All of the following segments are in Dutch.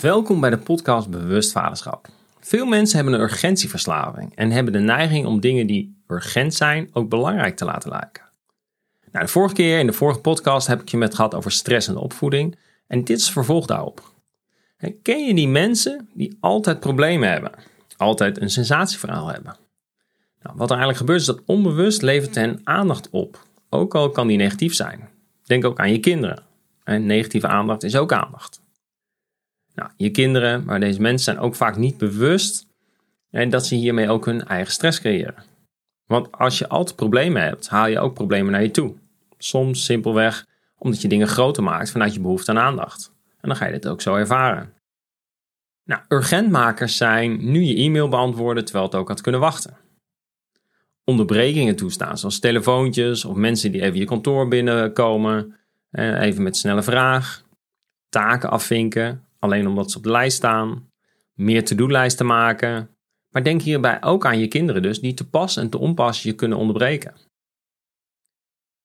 Welkom bij de podcast Bewust Vaderschap. Veel mensen hebben een urgentieverslaving en hebben de neiging om dingen die urgent zijn ook belangrijk te laten lijken. Nou, de vorige keer in de vorige podcast heb ik je met gehad over stress en opvoeding en dit is vervolg daarop. Ken je die mensen die altijd problemen hebben, altijd een sensatieverhaal hebben? Nou, wat er eigenlijk gebeurt is dat onbewust levert hen aandacht op, ook al kan die negatief zijn. Denk ook aan je kinderen. En negatieve aandacht is ook aandacht. Nou, je kinderen, maar deze mensen zijn ook vaak niet bewust en dat ze hiermee ook hun eigen stress creëren. Want als je altijd problemen hebt, haal je ook problemen naar je toe. Soms simpelweg omdat je dingen groter maakt vanuit je behoefte aan aandacht. En dan ga je dit ook zo ervaren. Nou, urgentmakers zijn nu je e-mail beantwoorden terwijl het ook had kunnen wachten. Onderbrekingen toestaan, zoals telefoontjes of mensen die even je kantoor binnenkomen, even met snelle vraag. Taken afvinken, alleen omdat ze op de lijst staan. Meer to-do-lijsten maken. Maar denk hierbij ook aan je kinderen dus, die te pas en te onpas je kunnen onderbreken.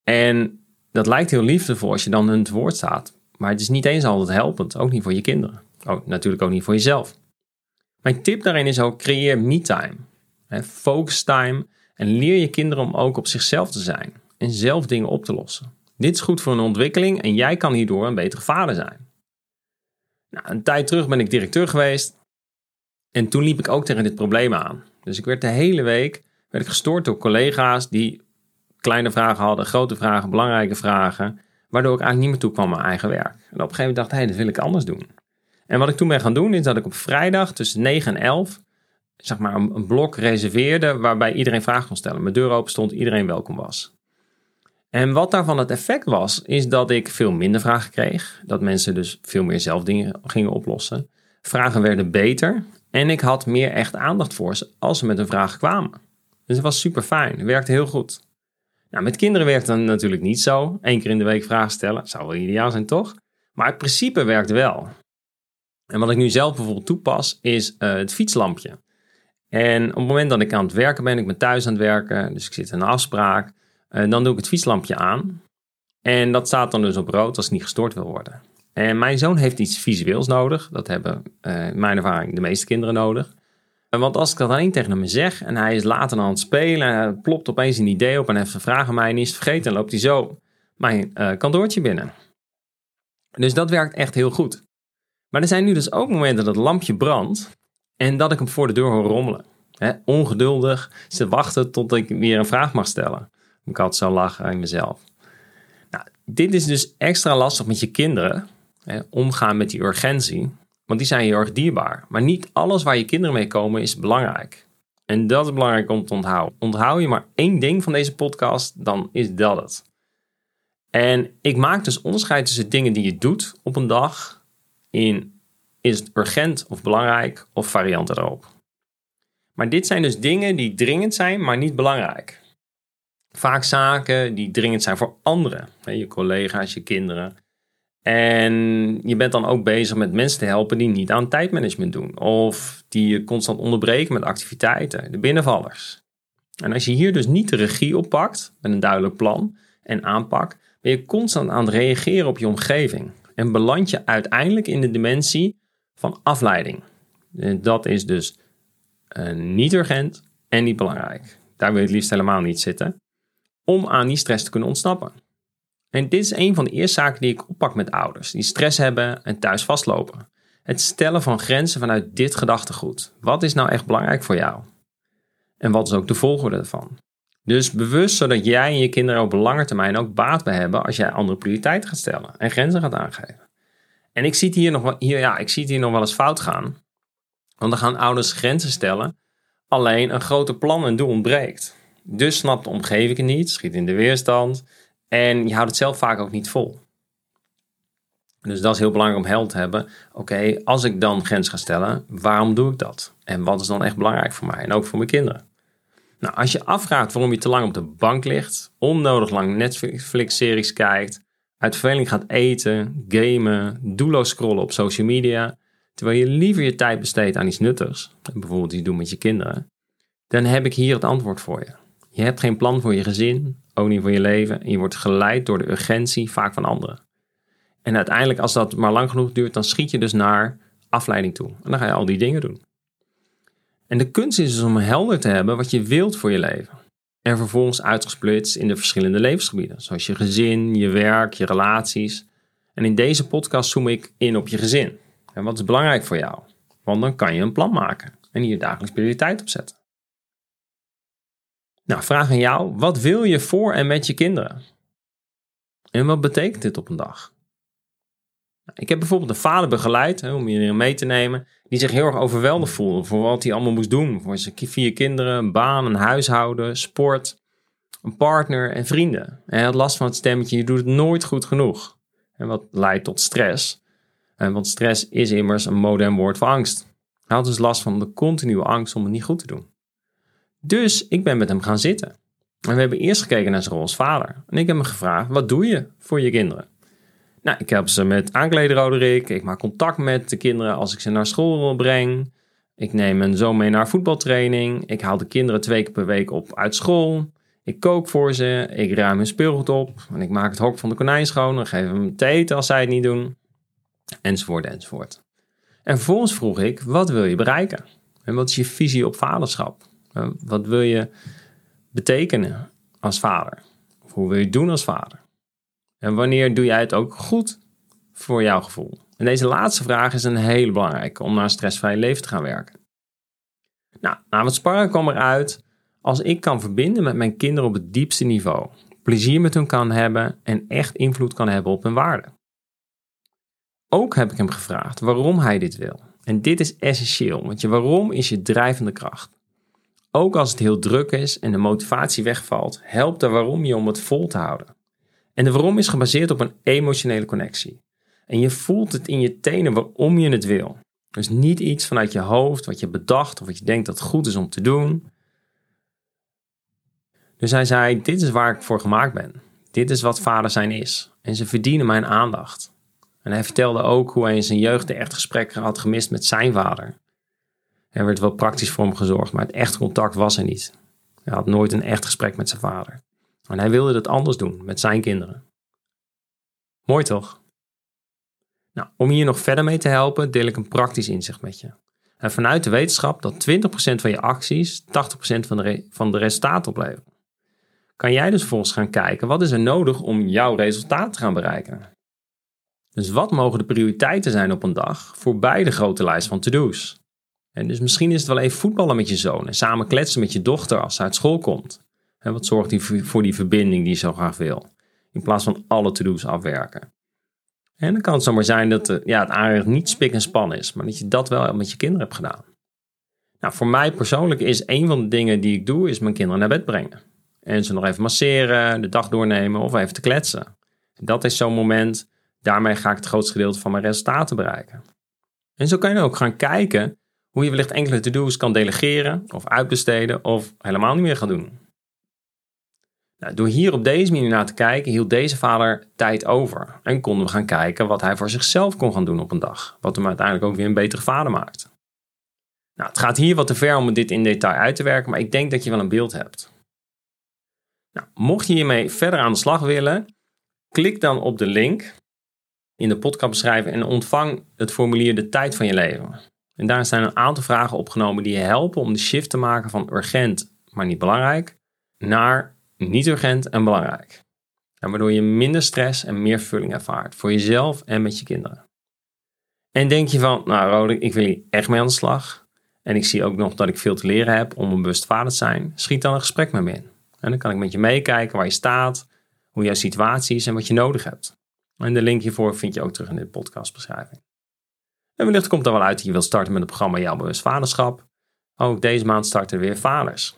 En dat lijkt heel liefdevol als je dan hun woord staat. Maar het is niet eens altijd helpend, ook niet voor je kinderen. Oh, natuurlijk ook niet voor jezelf. Mijn tip daarin is ook, creëer me-time. Focus time en leer je kinderen om ook op zichzelf te zijn. En zelf dingen op te lossen. Dit is goed voor hun ontwikkeling en jij kan hierdoor een betere vader zijn. Nou, een tijd terug ben ik directeur geweest. En toen liep ik ook tegen dit probleem aan. Dus ik werd de hele week werd ik gestoord door collega's die kleine vragen hadden, grote vragen, belangrijke vragen. Waardoor ik eigenlijk niet meer toe kwam aan mijn eigen werk. En op een gegeven moment dacht ik, hey, dat wil ik anders doen. En wat ik toen ben gaan doen, is dat ik op vrijdag tussen 9 en 11 zeg maar een, blok reserveerde waarbij iedereen vragen kon stellen. Mijn deur open stond, iedereen welkom was. En wat daarvan het effect was, is dat ik veel minder vragen kreeg. Dat mensen dus veel meer zelf dingen gingen oplossen. Vragen werden beter en ik had meer echt aandacht voor ze als ze met een vraag kwamen. Dus het was super fijn, werkte heel goed. Nou, met kinderen werkt het natuurlijk niet zo. Eén keer in de week vragen stellen, zou wel ideaal zijn toch? Maar het principe werkt wel. En wat ik nu zelf bijvoorbeeld toepas, is uh, het fietslampje. En op het moment dat ik aan het werken ben, ik ben thuis aan het werken, dus ik zit in een afspraak, uh, dan doe ik het fietslampje aan. En dat staat dan dus op rood als het niet gestoord wil worden. En mijn zoon heeft iets visueels nodig. Dat hebben uh, in mijn ervaring de meeste kinderen nodig. Want als ik dat alleen tegen hem zeg en hij is later aan het spelen en hij plopt opeens een idee op en heeft een vraag aan mij en is vergeten, dan loopt hij zo mijn kantoortje binnen. Dus dat werkt echt heel goed. Maar er zijn nu dus ook momenten dat het lampje brandt en dat ik hem voor de deur hoor rommelen. ongeduldig ze wachten tot ik weer een vraag mag stellen. Ik had zo lachen aan mezelf. Nou, dit is dus extra lastig met je kinderen. omgaan met die urgentie. Want die zijn heel erg dierbaar. Maar niet alles waar je kinderen mee komen is belangrijk. En dat is belangrijk om te onthouden. Onthoud je maar één ding van deze podcast, dan is dat het. En ik maak dus onderscheid tussen dingen die je doet op een dag in is het urgent of belangrijk of varianten erop. Maar dit zijn dus dingen die dringend zijn, maar niet belangrijk. Vaak zaken die dringend zijn voor anderen, je collega's, je kinderen. En je bent dan ook bezig met mensen te helpen die niet aan tijdmanagement doen. Of die je constant onderbreken met activiteiten, de binnenvallers. En als je hier dus niet de regie op pakt, met een duidelijk plan en aanpak, ben je constant aan het reageren op je omgeving. En beland je uiteindelijk in de dimensie van afleiding. En dat is dus uh, niet urgent en niet belangrijk. Daar wil je het liefst helemaal niet zitten. Om aan die stress te kunnen ontsnappen. En dit is een van de eerste zaken die ik oppak met ouders die stress hebben en thuis vastlopen. Het stellen van grenzen vanuit dit gedachtegoed. Wat is nou echt belangrijk voor jou? En wat is ook de volgorde ervan? Dus bewust zodat jij en je kinderen op lange termijn ook baat bij hebben als jij andere prioriteiten gaat stellen en grenzen gaat aangeven. En ik zie hier nog, hier, ja, ik zie het hier nog wel eens fout gaan. Want dan gaan ouders grenzen stellen, alleen een groter plan en doel ontbreekt. Dus snapt de omgeving het niet, schiet in de weerstand en je houdt het zelf vaak ook niet vol. Dus dat is heel belangrijk om helder te hebben. Oké, als ik dan grens ga stellen, waarom doe ik dat? En wat is dan echt belangrijk voor mij en ook voor mijn kinderen? Nou, als je afvraagt waarom je te lang op de bank ligt, onnodig lang Netflix-series kijkt, uit verveling gaat eten, gamen, doelloos scrollen op social media, terwijl je liever je tijd besteedt aan iets nuttigs, bijvoorbeeld iets doen met je kinderen, dan heb ik hier het antwoord voor je. Je hebt geen plan voor je gezin, ook niet voor je leven, en je wordt geleid door de urgentie vaak van anderen. En uiteindelijk, als dat maar lang genoeg duurt, dan schiet je dus naar afleiding toe. En dan ga je al die dingen doen. En de kunst is dus om helder te hebben wat je wilt voor je leven. En vervolgens uitgesplitst in de verschillende levensgebieden, zoals je gezin, je werk, je relaties. En in deze podcast zoom ik in op je gezin. En wat is belangrijk voor jou? Want dan kan je een plan maken en hier dagelijks prioriteit op zetten. Nou, vraag aan jou: wat wil je voor en met je kinderen? En wat betekent dit op een dag? Nou, ik heb bijvoorbeeld een vader begeleid, om je mee te nemen, die zich heel erg overweldigd voelde voor wat hij allemaal moest doen. Voor zijn vier kinderen, een baan, een huishouden, sport, een partner en vrienden. En hij had last van het stemmetje, je doet het nooit goed genoeg. En wat leidt tot stress. En want stress is immers een modern woord voor angst. Hij had dus last van de continue angst om het niet goed te doen. Dus ik ben met hem gaan zitten. En we hebben eerst gekeken naar zijn rol als vader. En ik heb hem gevraagd, wat doe je voor je kinderen? Nou, ik help ze met aankleden. Ik maak contact met de kinderen als ik ze naar school breng. Ik neem hen zo mee naar voetbaltraining. Ik haal de kinderen twee keer per week op uit school. Ik kook voor ze. Ik ruim hun speelgoed op. En ik maak het hok van de konijn schoon. En geef hem te eten als zij het niet doen. Enzovoort, enzovoort. En vervolgens vroeg ik, wat wil je bereiken? En wat is je visie op vaderschap? Wat wil je betekenen als vader? Of hoe wil je doen als vader? En wanneer doe jij het ook goed voor jouw gevoel? En deze laatste vraag is een hele belangrijke om naar een stressvrij leven te gaan werken. Nou, na wat sparren kwam eruit als ik kan verbinden met mijn kinderen op het diepste niveau, plezier met hun kan hebben en echt invloed kan hebben op hun waarden. Ook heb ik hem gevraagd waarom hij dit wil. En dit is essentieel, want je waarom is je drijvende kracht. Ook als het heel druk is en de motivatie wegvalt, helpt de waarom je om het vol te houden. En de waarom is gebaseerd op een emotionele connectie. En je voelt het in je tenen waarom je het wil. Dus niet iets vanuit je hoofd, wat je bedacht of wat je denkt dat goed is om te doen. Dus hij zei: Dit is waar ik voor gemaakt ben. Dit is wat vader zijn is. En ze verdienen mijn aandacht. En hij vertelde ook hoe hij in zijn jeugd de echt gesprekken had gemist met zijn vader. Er werd wel praktisch voor hem gezorgd, maar het echt contact was er niet. Hij had nooit een echt gesprek met zijn vader. En hij wilde het anders doen met zijn kinderen. Mooi toch? Nou, om hier nog verder mee te helpen, deel ik een praktisch inzicht met je. En vanuit de wetenschap dat 20% van je acties 80% van de, van de resultaten opleveren. Kan jij dus vervolgens gaan kijken wat is er nodig om jouw resultaat te gaan bereiken? Dus wat mogen de prioriteiten zijn op een dag voor beide grote lijst van to-do's? En dus misschien is het wel even voetballen met je zoon en samen kletsen met je dochter als ze uit school komt. Wat zorgt die voor die verbinding die je zo graag wil? In plaats van alle to-do's afwerken. En dan kan het zomaar zijn dat ja, het aanrecht niet spik en span is, maar dat je dat wel met je kinderen hebt gedaan. Nou, voor mij persoonlijk is een van de dingen die ik doe, is mijn kinderen naar bed brengen. En ze nog even masseren, de dag doornemen of even te kletsen. Dat is zo'n moment, daarmee ga ik het grootste gedeelte van mijn resultaten bereiken. En zo kan je ook gaan kijken hoe je wellicht enkele to-do's kan delegeren of uitbesteden of helemaal niet meer gaan doen. Nou, door hier op deze manier naar te kijken, hield deze vader tijd over. En konden we gaan kijken wat hij voor zichzelf kon gaan doen op een dag. Wat hem uiteindelijk ook weer een betere vader maakt. Nou, het gaat hier wat te ver om dit in detail uit te werken, maar ik denk dat je wel een beeld hebt. Nou, mocht je hiermee verder aan de slag willen, klik dan op de link in de podcastbeschrijving en ontvang het formulier De Tijd van je Leven. En daar zijn een aantal vragen opgenomen die je helpen om de shift te maken van urgent, maar niet belangrijk, naar niet urgent en belangrijk. En waardoor je minder stress en meer vulling ervaart voor jezelf en met je kinderen. En denk je van, nou Rode, ik wil hier echt mee aan de slag. En ik zie ook nog dat ik veel te leren heb om een bewust vader te zijn. Schiet dan een gesprek met me in. En dan kan ik met je meekijken waar je staat, hoe jouw situatie is en wat je nodig hebt. En de link hiervoor vind je ook terug in de podcastbeschrijving. En wellicht komt er wel uit dat je wilt starten met het programma Jouw Bewust Vaderschap. Ook deze maand starten weer vaders.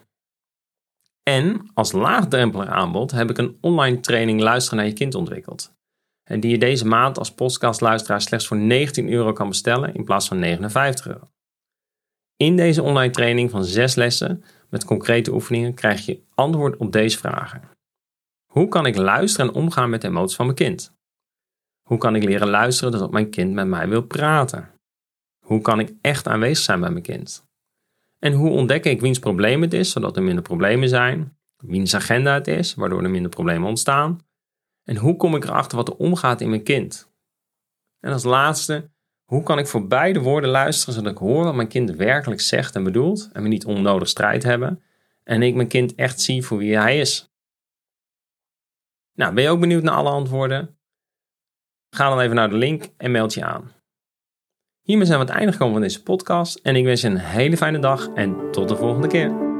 En als laagdrempelig aanbod heb ik een online training Luisteren naar je kind ontwikkeld. En die je deze maand als podcastluisteraar slechts voor 19 euro kan bestellen in plaats van 59 euro. In deze online training van zes lessen met concrete oefeningen krijg je antwoord op deze vragen. Hoe kan ik luisteren en omgaan met de emoties van mijn kind? Hoe kan ik leren luisteren dat mijn kind met mij wil praten? Hoe kan ik echt aanwezig zijn bij mijn kind? En hoe ontdek ik wiens probleem het is, zodat er minder problemen zijn? Wiens agenda het is, waardoor er minder problemen ontstaan? En hoe kom ik erachter wat er omgaat in mijn kind? En als laatste, Hoe kan ik voor beide woorden luisteren zodat ik hoor wat mijn kind werkelijk zegt en bedoelt en we niet onnodig strijd hebben en ik mijn kind echt zie voor wie hij is? Nou, ben je ook benieuwd naar alle antwoorden? Ga dan even naar de link en meld je aan. Hiermee zijn we aan het einde gekomen van deze podcast en ik wens je een hele fijne dag en tot de volgende keer.